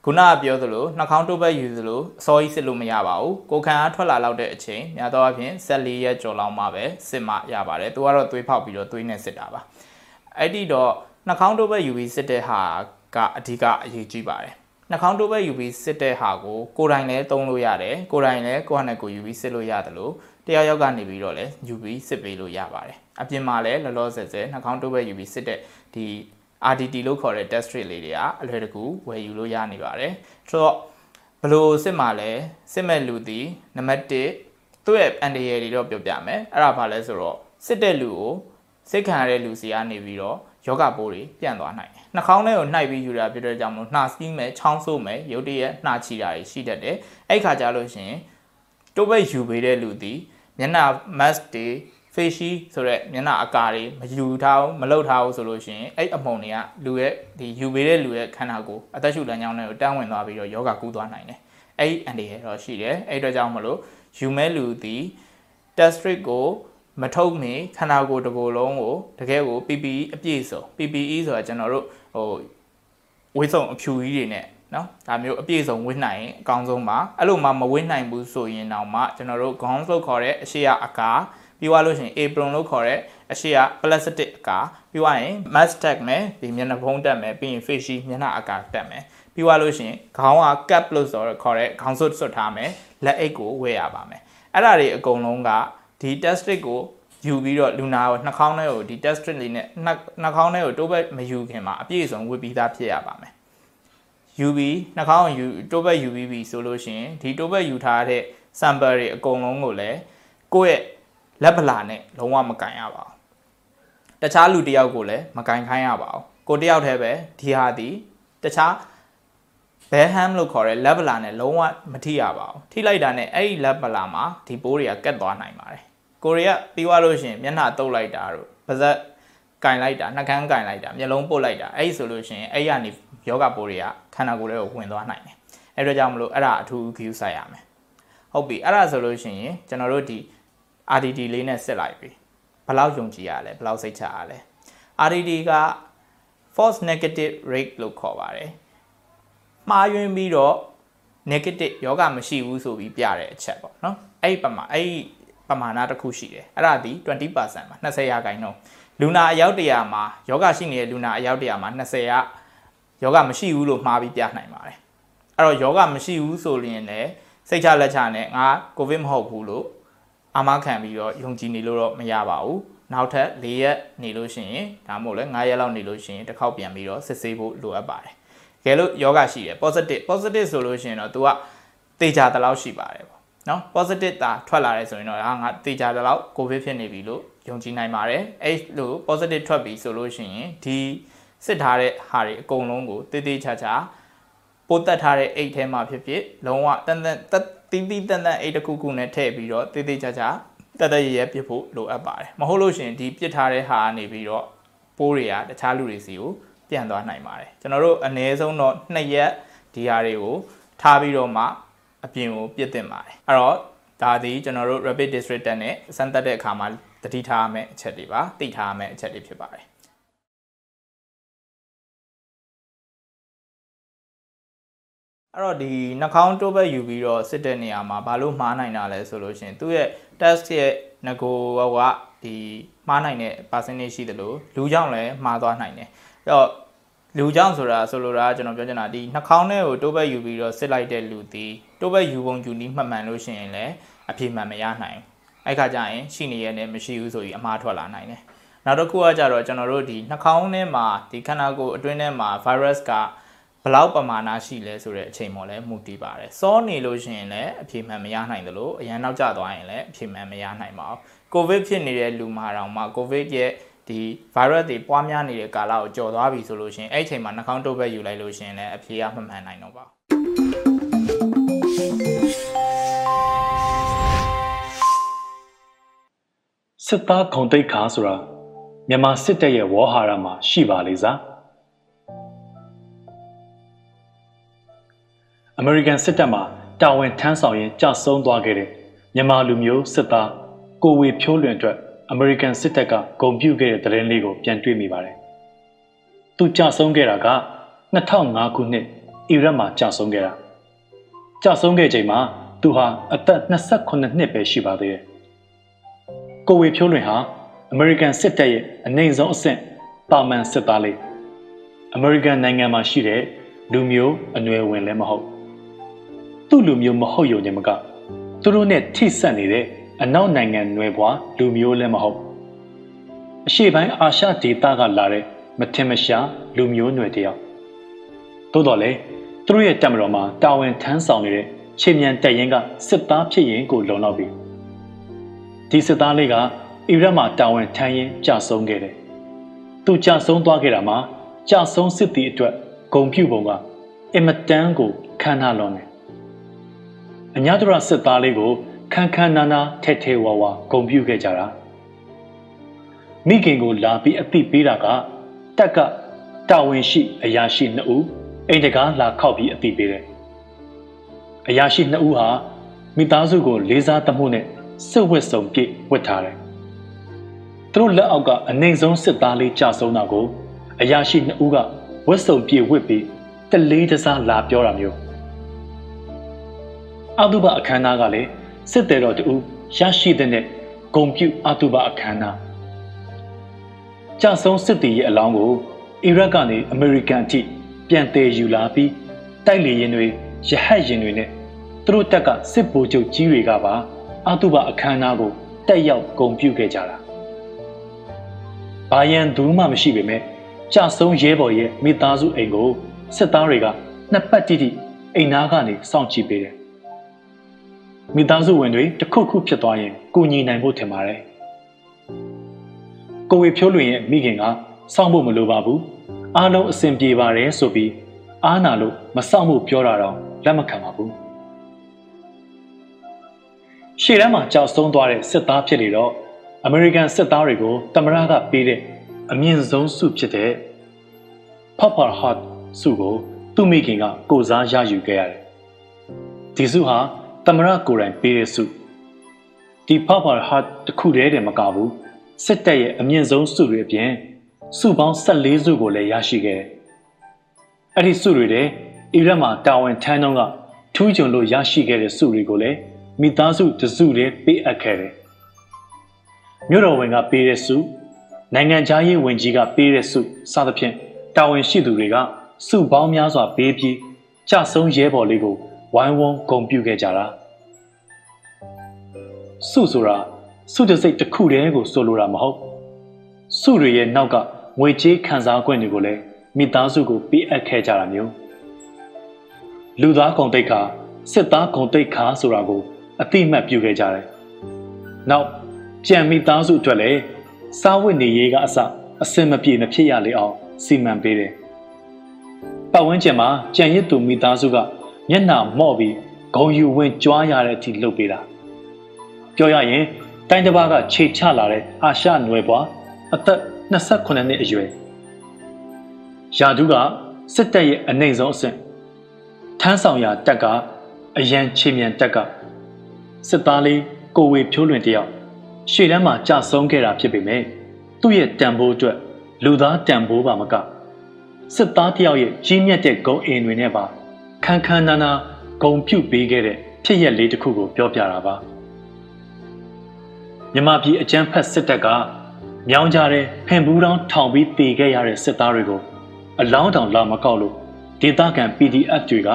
ခုနကပြောသလိုနှာခေါင်းတုပ်ဘက်ယူသလိုအစောကြီးစစ်လို့မရပါဘူးကိုခံအားထွက်လာလောက်တဲ့အချိန်များသောအားဖြင့်14ရက်ကျော်လောက်မှပဲစစ်မှရပါတယ်သူကတော့သွေးဖောက်ပြီးတော့သွေးနဲ့စစ်တာပါအဲ့ဒီတော့နှာခေါင်းတုပ်ဘက်ယူပြီးစစ်တဲ့ဟာကအဓိကအရေးကြီးပါတယ်နှာခေါင်းတုပ်ဘက်ယူပြီးစစ်တဲ့ဟာကိုကိုယ်တိုင်လည်းသုံးလို့ရတယ်ကိုယ်တိုင်လည်းကိုယ့်ဟာနဲ့ကိုယ်ယူပြီးစစ်လို့ရတယ်လို့တရားရောက်ကနေပြီးတော့လည်းယူပြီးစစ်ပေးလို့ရပါတယ်အပြင်မှာလည်းလောလောဆယ်ဆယ်နှာခေါင်းတုပ်ဘက်ယူပြီးစစ်တဲ့ဒီ RDT လို့ခေါ်တဲ့ test rate လေးတွေကအလွယ်တကူဝယ်ယူလို့ရနေပါတယ်ဆိုတော့ဘလို့စစ်မှာလဲစစ်မဲ့လူသည်နံပါတ်1သူ့ရဲ့အန်ဒီရယ်တွေတော့ပြောပြမယ်အဲ့ဒါဘာလဲဆိုတော့စစ်တဲ့လူကိုစစ်ခံရတဲ့လူစီကနေပြီးတော့ယောဂပိုးတွေပြန့်သွားနိုင်တယ်နှာခေါင်းထဲကိုနှိုက်ပြီးယူတာဖြစ်တဲ့ကြောင့်မလို့နှာစီးမယ်ချောင်းဆိုးမယ်ရုတ်တရက်နှာချီတာတွေရှိတတ်တယ်အဲ့ခါကြလို့ရှင်တိုးပိတ်ယူပေးတဲ့လူသည်မျက်နှာ mask တွေ face ဆိုတဲ့မျက်နှာအကာတွေမယူထားဘူးမလှုပ်ထားဘူးဆိုလို့ရှိရင်အဲ့အမုံတွေကလူရဲ့ဒီယူပေးတဲ့လူရဲ့ခန္ဓာကိုယ်အသက်ရှူလမ်းကြောင်းတွေကိုတန်းဝင်သွားပြီးတော့ယောဂကူးသွားနိုင်တယ်အဲ့အန်ဒီရတော့ရှိတယ်အဲ့အတွက်ကြောင့်မလို့ယူမဲလူသည် test strip ကိုမထုတ်မီခန္ဓာကိုယ်တစ်ကိုယ်လုံးကိုတကယ်ကို PPE အပြည့်စုံ PPE ဆိုတာကျွန်တော်တို့ဟိုဝိဆုံအဖြူကြီးတွေနဲ့နော်ဒါမျိုးအပြည့်စုံဝင်းနိုင်ရင်အကောင်းဆုံးပါအဲ့လိုမှမဝင်းနိုင်ဘူးဆိုရင်တော့မှကျွန်တော်တို့ gowns လို့ခေါ်တဲ့အရှိရအကာ ပြီးသွားလို့ရှိရင် apron လို့ခေါ်တဲ့အရှိက plastic အကာပြီးသွားရင် mask tag မယ်ဒီမျက်နှာဖုံးတက်မယ်ပြီးရင် face shield မျက်နှာအကာတက်မယ်ပြီးသွားလို့ရှိရင်ခေါင်းက cap လို့ဆိုတော့ခေါ်တဲ့ခေါင်းစွပ်စွပ်ထားမယ်လက်အိတ်ကိုဝယ်ရပါမယ်အဲ့ဒါတွေအကုန်လုံးကဒီ test strip ကိုယူပြီးတော့လူနာကိုနှာခေါင်းထဲကိုဒီ test strip လေးနဲ့နှာခေါင်းထဲကိုတိုးဘက်မယူခင်မှာအပြည့်အစုံဝတ်ပြီးသားဖြစ်ရပါမယ် UV နှာခေါင်းယူတိုးဘက် UVB ဆိုလို့ရှိရင်ဒီတိုးဘက်ယူထားတဲ့ sample တွေအကုန်လုံးကိုလည်းကိုယ့်ရဲ့ လက်ပလာနဲ့လုံးဝမကင်ရပါဘူးတခြားလူတယောက်ကိုလည်းမကင်ခိုင်းရပါဘူးကိုတယောက်တည်းပဲဒီဟာဒီတခြားဘဲဟမ်လို့ခေါ်တဲ့လက်ပလာနဲ့လုံးဝမထိရပါဘူးထိလိုက်တာနဲ့အဲ့ဒီလက်ပလာမှာဒီပိုးတွေကကတ်သွားနိုင်ပါတယ်ကိုရီးယားပြီးသွားလို့ရှိရင်မျက်နှာတုပ်လိုက်တာတို့ပါဇက်ကင်လိုက်တာနှာခမ်းကင်လိုက်တာမျက်လုံးပုတ်လိုက်တာအဲ့ဒီဆိုလို့ရှိရင်အဲ့ရနေယောဂပိုးတွေကခန္ဓာကိုယ်ထဲကိုဝင်သွားနိုင်တယ်အဲ့ဒါကြောင့်မလို့အဲ့ဒါအထူးဂရုစိုက်ရမယ်ဟုတ်ပြီအဲ့ဒါဆိုလို့ရှိရင်ကျွန်တော်တို့ဒီ RDD လေးနဲ့စစ်လိုက်ပြီဘယ်လောက်ယုံကြည်ရလဲဘယ်လောက်စိတ်ချရလဲ RDD က false negative rate လို့ခေါ်ပါတယ်မှားယွင်းပြီးတော့ negative ယောဂမရှိဘူးဆိုပြီးပြတဲ့အချက်ပေါ့နော်အဲ့ဒီပမာအဲ့ဒီပမာဏတစ်ခုရှိတယ်အဲ့ဒါဒီ20%ပါ20ရာခိုင်နှုန်းလူနာအယောက်တရာမှာယောဂရှိနေတဲ့လူနာအယောက်တရာမှာ20ရာယောဂမရှိဘူးလို့မှားပြီးပြနိုင်ပါတယ်အဲ့တော့ယောဂမရှိဘူးဆိုရင်လည်းစိတ်ချလက်ချနဲ့ငါကိုဗစ်မဟုတ်ဘူးလို့ အာမခံပြီးတော့ယုံကြည်နေလို့တော့မရပါဘူးနောက်ထပ်၄ရက်နေလို့ရှိရင်ဒါမှမဟုတ်လဲ9ရက်လောက်နေလို့ရှိရင်တစ်ခေါက်ပြန်ပြီးတော့စစ်ဆေးဖို့လိုအပ်ပါတယ်။ကဲလို့ယောဂရှိတယ် positive positive ဆိုလို့ရှိရင်တော့ तू ကတေချာတလောက်ရှိပါတယ်ပေါ့နော် positive တာထွက်လာတယ်ဆိုရင်တော့ဟာငါတေချာတလောက်ကိုဗစ်ဖြစ်နေပြီလို့ယုံကြည်နိုင်ပါတယ်။အဲ့လို positive ထွက်ပြီဆိုလို့ရှိရင်ဒီစစ်ထားတဲ့ဟာတွေအကုန်လုံးကိုတေးသေးချာချာပိုးတက်ထားတဲ့အိတ်ထဲမှာဖြစ်ဖြစ်လုံးဝတန်တန် တီးတီးတန်တန်အိတ်တစ်ခုခုနဲ့ထည့်ပြီးတော့တေးသေးချာချာတတရရပြစ်ဖို့လိုအပ်ပါတယ်မဟုတ်လို့ရှိရင်ဒီပြစ်ထားတဲ့ဟာကနေပြီးတော့ပိုးတွေကတခြားလူတွေစီကိုပြန့်သွားနိုင်ပါတယ်ကျွန်တော်တို့အနည်းဆုံးတော့2ရက်ဒီဟာတွေကိုထားပြီးတော့မှအပြင်ကိုပြစ်တင်ပါတယ်အဲ့တော့ဒါဒီကျွန်တော်တို့ rapid district တက်နဲ့စမ်းသပ်တဲ့အခါမှာတတိထားရမယ့်အချက်တွေပါသိထားရမယ့်အချက်တွေဖြစ်ပါတယ် အဲ့တော့ဒီနှာခေါင်းတိုးဘက်ယူပြီးတော့စစ်တဲ့နေရာမှာဘာလို့မှားနိုင်တာလဲဆိုလို့ရှိရင်သူ့ရဲ့ test ရဲ့ငကိုကဒီမှားနိုင်တဲ့ percentage ရှိတယ်လို့လူကြောင့်လည်းမှားသွားနိုင်တယ်အဲ့တော့လူကြောင့်ဆိုတာဆိုလိုတာကျွန်တော်ပြောချင်တာဒီနှာခေါင်းထဲကိုတိုးဘက်ယူပြီးတော့စစ်လိုက်တဲ့လူဒီတိုးဘက်ယူပုံယူနည်းမှတ်မှန်လို့ရှိရင်လည်းအပြေမှန်မရနိုင်ဘူးအဲ့ခါကျရင်ရှိနေရတဲ့မရှိဘူးဆိုပြီးအမှားထွက်လာနိုင်တယ်နောက်တစ်ခုကကြတော့ကျွန်တော်တို့ဒီနှာခေါင်းထဲမှာဒီခန္ဓာကိုယ်အတွင်းထဲမှာ virus က ဘလောက်ပမာဏရှိလဲဆိုတဲ့အချိန်ပေါ်လည်းမူတည်ပါတယ်။စောနေလို့ရှိရင်လည်းအဖြေမှန်မရနိုင်သလိုအရန်နောက်ကျသွားရင်လည်းအဖြေမှန်မရနိုင်ပါဘူး။ COVID ဖြစ်နေတဲ့လူမှာတောင်မှ COVID ရဲ့ဒီ virus တွေပွားများနေတဲ့ကာလကိုကျော်သွားပြီဆိုလို့ရှိရင်အဲ့အချိန်မှာနှာခေါင်းတုပ်ဘက်ယူလိုက်လို့ရှိရင်လည်းအဖြေကမမှန်နိုင်တော့ပါဘူးစစ်သားခုံတိတ်ခါဆိုတာမြန်မာစစ်တပ်ရဲ့ဝေါ်ဟာရမှာရှိပါလေစား အမေရိကန်စစ်တပ်မှတာဝန်ထမ်းဆောင်ရင်းကြာဆုံးသွားခဲ့တဲ့မြန်မာလူမျိုးစစ်သားကိုဝေဖြိုးလွင်အတွက်အမေရိကန်စစ်တပ်ကဂုံပြုခဲ့တဲ့သတင်းလေးကိုပြန်တွေ့မိပါတယ်။သူကြာဆုံးခဲ့တာက2005ခုနှစ်အီရတ်မှာကြာဆုံးခဲ့တာ။ကြာဆုံးခဲ့ချိန်မှာသူဟာအသက်28နှစ်ပဲရှိပါသေးတယ်။ကိုဝေဖြိုးလွင်ဟာအမေရိကန်စစ်တပ်ရဲ့အနိုင်ဆုံးအဆင့်ပါမန်စစ်သားလေးအမေရိကန်နိုင်ငံမှာရှိတဲ့လူမျိုးအနွယ်ဝင်လည်းမဟုတ် သူ့လူမျိုးမဟုတ်ယုံနေမကသူတို့နဲ့ထိဆက်နေတဲ့အနောက်နိုင်ငံနွယ်ဘွားလူမျိုးလည်းမဟုတ်အရှေ့ပိုင်းအာရှဒေသကလာတဲ့မထင်မရှားလူမျိုးနွယ်တယောက်သို့တော်လည်းသူတို့ရဲ့တက်မတော်မှာတာဝန်ထမ်းဆောင်နေတဲ့ချင်းမြန်တက်ရင်ကစစ်သားဖြစ်ရင်ကိုလုံလောက်ပြီဒီစစ်သားလေးကအီရတ်မှာတာဝန်ထမ်းရင်းကြာဆုံးခဲ့တယ်သူကြာဆုံးသွားခဲ့တာမှာကြာဆုံးစစ်သည်အတွက်ဂုံပြုပုံကအင်မတန်ကိုခမ်းနားလွန်တယ် အညာတရစစ်သားလေးကိုခန်းခန်းနာနာထဲထဲဝါဝါဂုံပြုခဲ့ကြတာမိခင်ကိုလာပြီးအသိပေးတာကတက်ကတာဝန်ရှိအရာရှိနှစ်ဦးအိမ်တကားလာခောက်ပြီးအသိပေးတယ်အရာရှိနှစ်ဦးဟာမိသားစုကိုလေးစားသမှုနဲ့စစ်ဝတ်စုံပြည့်ဝတ်ထားတယ်သူတို့လက်အောက်ကအနိုင်ဆုံးစစ်သားလေးကြာဆုံးတာကိုအရာရှိနှစ်ဦးကဝတ်စုံပြည့်ဝတ်ပြီးတလေးတစားလာပြောတာမျိုး အတုပအခမ်းအနားကလည်းစစ်တယ်တော်တူရရှိတဲ့နဲ့ဂုံပြုအတုပအခမ်းအနားကြဆုံးစစ်တီရဲ့အလောင်းကိုအီရတ်ကနေအမေရိကန်အထိပြန်တည်ယူလာပြီးတိုက်လေရင်တွေရဟတ်ရင်တွေနဲ့သူတို့တက်ကစစ်ဗိုလ်ချုပ်ကြီးတွေကပါအတုပအခမ်းအနားကိုတက်ရောက်ဂုံပြုခဲ့ကြတာဘာယံဘူးမှမရှိပေမဲ့ကြဆုံးရဲဘော်ရဲ့မိသားစုအိမ်ကိုစစ်သားတွေကနှစ်ပတ်တိတိအိမ်သားကနေစောင့်ကြည့်ပေးတယ် မိသားစုဝင်တွေတခုခုဖြစ်သွားရင်ကိုညီနိုင်ဖို့ထင်ပါတယ်ကိုဝေဖြိုးလွင်ရဲ့မိခင်ကစောင့်ဖို့မလိုပါဘူးအားလုံးအဆင်ပြေပါတယ်ဆိုပြီးအားနာလို့မစောင့်ဖို့ပြောတာတော့လက်မခံပါဘူးရှေ့တန်းမှာကြောက်ဆုံးသွားတဲ့စစ်သားဖြစ်နေတော့အမေရိကန်စစ်သားတွေကိုတမရကပေးတဲ့အမြင့်ဆုံးဆုဖြစ်တဲ့ Purple Heart ဆုကိုသူ့မိခင်ကကိုစားရယူခဲ့ရတယ်ဒီဆုဟာ သမရကိုယ်တိုင်ပေးတဲ့ဆုဒီဖဖဟာတခုတည်းတည်းမကဘူးစစ်တပ်ရဲ့အမြင့်ဆုံးဆုတွေအပြင်စုပေါင်း14စုကိုလည်းရရှိခဲ့တယ်။အဲ့ဒီစုတွေတဲ့အီရတ်မှာတာဝန်ထမ်းတော့ကထူးချွန်လို့ရရှိခဲ့တဲ့စုတွေကိုလည်းမိသားစုတစုတည်းပေးအပ်ခဲ့တယ်။မြို့တော်ဝင်ကပေးတဲ့စုနိုင်ငံခြားရေးဝန်ကြီးကပေးတဲ့စုစသဖြင့်တာဝန်ရှိသူတွေကစုပေါင်းများစွာပေးပြီးကြဆုံးရဲဘော်လေးကို ဝိုင်းဝန်းဂုဏ်ပြုခဲ့ကြတာစုဆိုတာစုတစိတ်တစ်ခုတည်းကိုဆိုလိုတာမဟုတ်စုတွေရဲ့နောက်ကငွေကြေးခံစား권တွေကိုလည်းမိသားစုကိုပေးအပ်ခဲ့ကြတာမျိုးလူသားကုန်တိတ်ခါစစ်သားကုန်တိတ်ခါဆိုတာကိုအတိမတ်ပြုခဲ့ကြတယ်နောက်ကြံမိသားစုအတွက်လည်းစားဝတ်နေရေးကအစအစင်မပြေမဖြစ်ရလေအောင်စီမံပေးတယ်ပတ်ဝန်းကျင်မှာကြံရစ်သူမိသားစုက မျက်နှာမော့ပြီးဂုံယူဝင်ကြွားရတဲ့အထိလှုပ်ပေးတာပြောရရင်တိုင်းတစ်ပါးကခြေချလာတဲ့အာရှနွယ်ပွားအသက်28နှစ်အရွယ်ယာဒူးကစစ်တပ်ရဲ့အနိုင်ဆုံးအဆင့်ထမ်းဆောင်ရာတက်ကအရန်ချေမြန်တက်ကစစ်သားလေးကိုဝေဖြိုးလွင်တယောက်ရှေ့တန်းမှာကြာဆုံးခဲ့တာဖြစ်ပေမဲ့သူ့ရဲ့တန်ဖိုးအတွက်လူသားတန်ဖိုးပါမကစစ်သားတယောက်ရဲ့ကြီးမြတ်တဲ့ဂုံအိမ်တွေနဲ့ပါ ခန်းခန်းနာနာဂုံပြုတ်ပေးခဲ့တဲ့ဖြစ်ရက်လေးတစ်ခုကိုပြောပြတာပါမြမပြည်အကြမ်းဖက်စစ်တပ်ကမြောင်းကြတဲ့ဖင်ဘူးတောင်းထောင်ပြီးတည်ခဲ့ရတဲ့စစ်သားတွေကိုအလောင်းတောင်လာမကောက်လို့ဒေသခံ PDF တွေက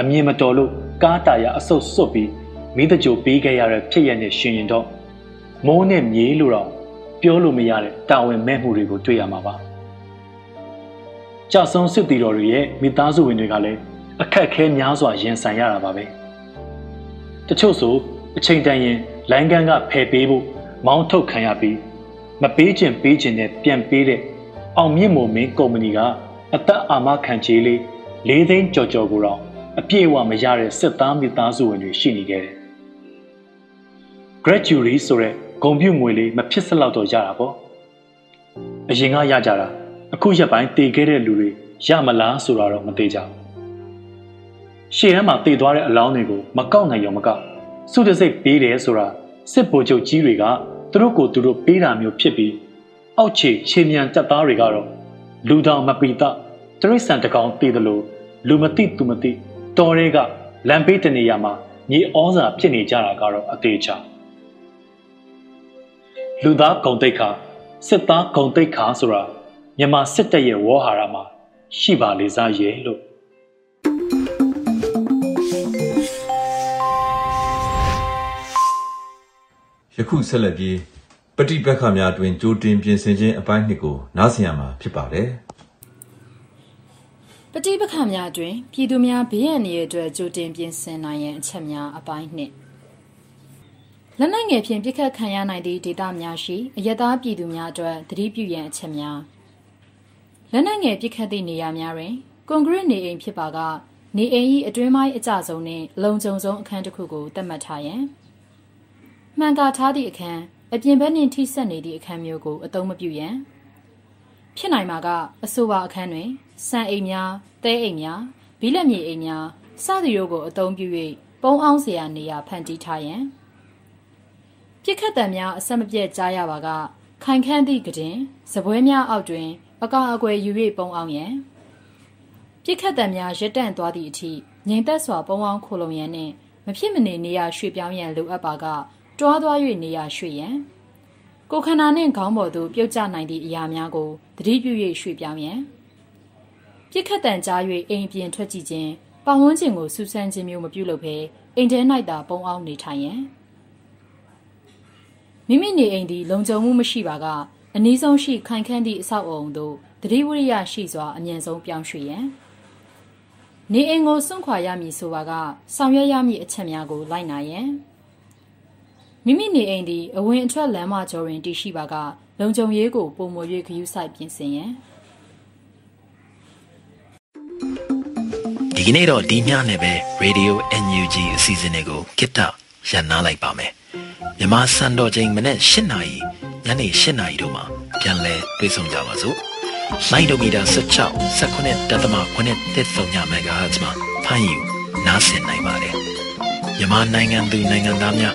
အမြင်မတော်လို့ကားတာရအဆုတ်စွတ်ပြီးမိတကြိုပေးခဲ့ရတဲ့ဖြစ်ရက်နဲ့ရှင်ရင်တော့မိုးနဲ့မြေးလို့တော့ပြောလို့မရတဲ့တာဝန်မဲ့မှုတွေကိုတွေ့ရမှာပါကြဆုံးစစ်တီတော်တွေရဲ့မိသားစုဝင်တွေကလည်း အခက်ခဲများစွာရင်ဆိုင်ရတာပါပဲတချို့ဆိုအချိန်တန်ရင်လိုင်းကန်းကဖယ်ပေးဖို့မောင်းထုတ်ခံရပြီးမပေးခြင်းပေးခြင်းနဲ့ပြန်ပေးတဲ့အောင်မြင့်မိုမင်းကုမ္ပဏီကအသက်အာမခံချေးလေး၄သိန်းကြော်ကြော်ကိုတော့အပြည့်အဝမရတဲ့စစ်သားမိသားစုဝင်တွေရှိနေခဲ့တယ်။ gratuity ဆိုတဲ့ဂုံပြုငွေလေးမဖြစ်စလောက်တော့ရတာပေါ့။အရင်ကရကြတာအခုရက်ပိုင်းတည်ခဲ့တဲ့လူတွေရမလားဆိုတာတော့မသိကြဘူး။ ရှေ့တန်းမှာတည်သွားတဲ့အလောင်းတွေကိုမကောက်နိုင်ရောမကောက်စုတစိတ်ပေးတယ်ဆိုတာစစ်ဗိုလ်ချုပ်ကြီးတွေကသူတို့ကိုသူတို့ပေးတာမျိုးဖြစ်ပြီးအောက်ခြေခြေမြန်တက်သားတွေကတော့လူတောင်မပီတတရိษံတကောင်တည်တယ်လို့လူမသိသူမသိတော်တွေကလမ်းဘေးတနေရာမှာမြေဩဇာဖြစ်နေကြတာကတော့အသေးချာလူသားဂုံတိတ်ခါစစ်သားဂုံတိတ်ခါဆိုတာမြန်မာစစ်တပ်ရဲ့ဝေါ်ဟာရမှာရှိပါလေစားရဲ့လို့ ယခုဆက်လက်ပြီးပฏิပက္ခများတွင်ကြိုတင်ပြင်ဆင်ခြင်းအပိုင်းနှစ်ကို နားဆင်ရမှာဖြစ်ပါတယ်ပฏิပက္ခများတွင်ပြည်သူများဘေးအန္တရာယ်အတွက်ကြိုတင်ပြင်ဆင်နိုင်ရန်အချက်များအပိုင်းနှစ်လက်နက်ငယ်ဖြင့်ပြစ်ခတ်ခံရနိုင်သည့်ဒေသများရှိအယက်သားပြည်သူများအတွက်သတိပြုရန်အချက်များလက်နက်ငယ်ပြစ်ခတ်သည့်နေရာများတွင်ကွန်ကရစ်နေအိမ်ဖြစ်ပါကနေအိမ်၏အတွင်းပိုင်းအကျဆုံးနှင့်လုံခြုံဆုံးအခန်းတစ်ခုကိုသတ်မှတ်ထားရန် မှန်ကာထားသည့်အခန်းအပြင်ဘက်နှင့်ထိစပ်နေသည့်အခန်းမျိုးကိုအသုံးမပြုရန်ဖြစ်နိုင်မှာကအဆိုပါအခန်းတွင်စံအိမ်များတဲအိမ်များဘီလက်မြေအိမ်များစသည်တို့ကိုအသုံးပြု၍ပုံအောင်စရာနေရာဖန်တီးထားရန်ပြစ်ခတ်တံများအဆက်မပြတ်ကြားရပါကခိုင်ခန့်သည့်ကတင်စပွဲများအောက်တွင် အကာအကွယ်ယူ၍ပုံအောင်ရန်ပြစ်ခတ်တံများရက်တန့်သွားသည့်အထိငြိမ်သက်စွာပုံအောင်ခိုလုံရန်နှင့်မဖြစ်မနေနေရာရွှေ့ပြောင်းရန်လိုအပ်ပါက တွားသွား၍နေရာရွှေ့ရန်ကိုခန္ဓာနှင့်ခေါင်းပေါ်သို့ပြုတ်ကျနိုင်သည့်အရာများကိုသတိပြု၍ရွှေ့ပြောင်းရန်ပြစ်ခတ်တန်ကြား၍အိမ်ပြင်ထွက်ကြည့်ခြင်းပတ်ဝန်းကျင်ကိုစူးစမ်းခြင်းမျိုးမပြုလုပ်ဘဲအိမ်ထဲ၌သာပုံအောင်နေထိုင်ရန်မိမိနေအိမ်သည်လုံခြုံမှုမရှိပါကအနည်းဆုံးရှိခိုင်ခန့်သည့်အဆောက်အုံသို့တတိဝရိယရှိစွာအမြင့်ဆုံးပြောင်းရွှေ့ရန်နေအိမ်ကိုစွန့်ခွာရမည်ဆိုပါကဆောင်ရွက်ရမည့်အချက်များကိုလိုက်နာရန် မိမိနေအိမ်သည်အဝင်အထွက်လမ်းမကျော်တွင်တည်ရှိပါကလုံခြုံရေးကိုပုံမွေ၍ဂရုစိုက်ပြင်ဆင်ရန်ဒီကနေ့တော့ဒီညနဲ့ပဲ Radio NUG အစီအစဉ်လေးကိုကိတ္တရန်နာလိုက်ပါမယ်မြမစံတော်ချိန်မနေ့၈နာရီညနေ၈နာရီတို့မှာပြန်လည်တွေ့ဆုံကြပါစို့လိုင်းဒိုမီတာ16 19တက်သမ9တက်3ညမဂါဟတ်မှာဖမ်းယူနားဆင်နိုင်ပါတယ်မြန်မာနိုင်ငံသူနိုင်ငံသားများ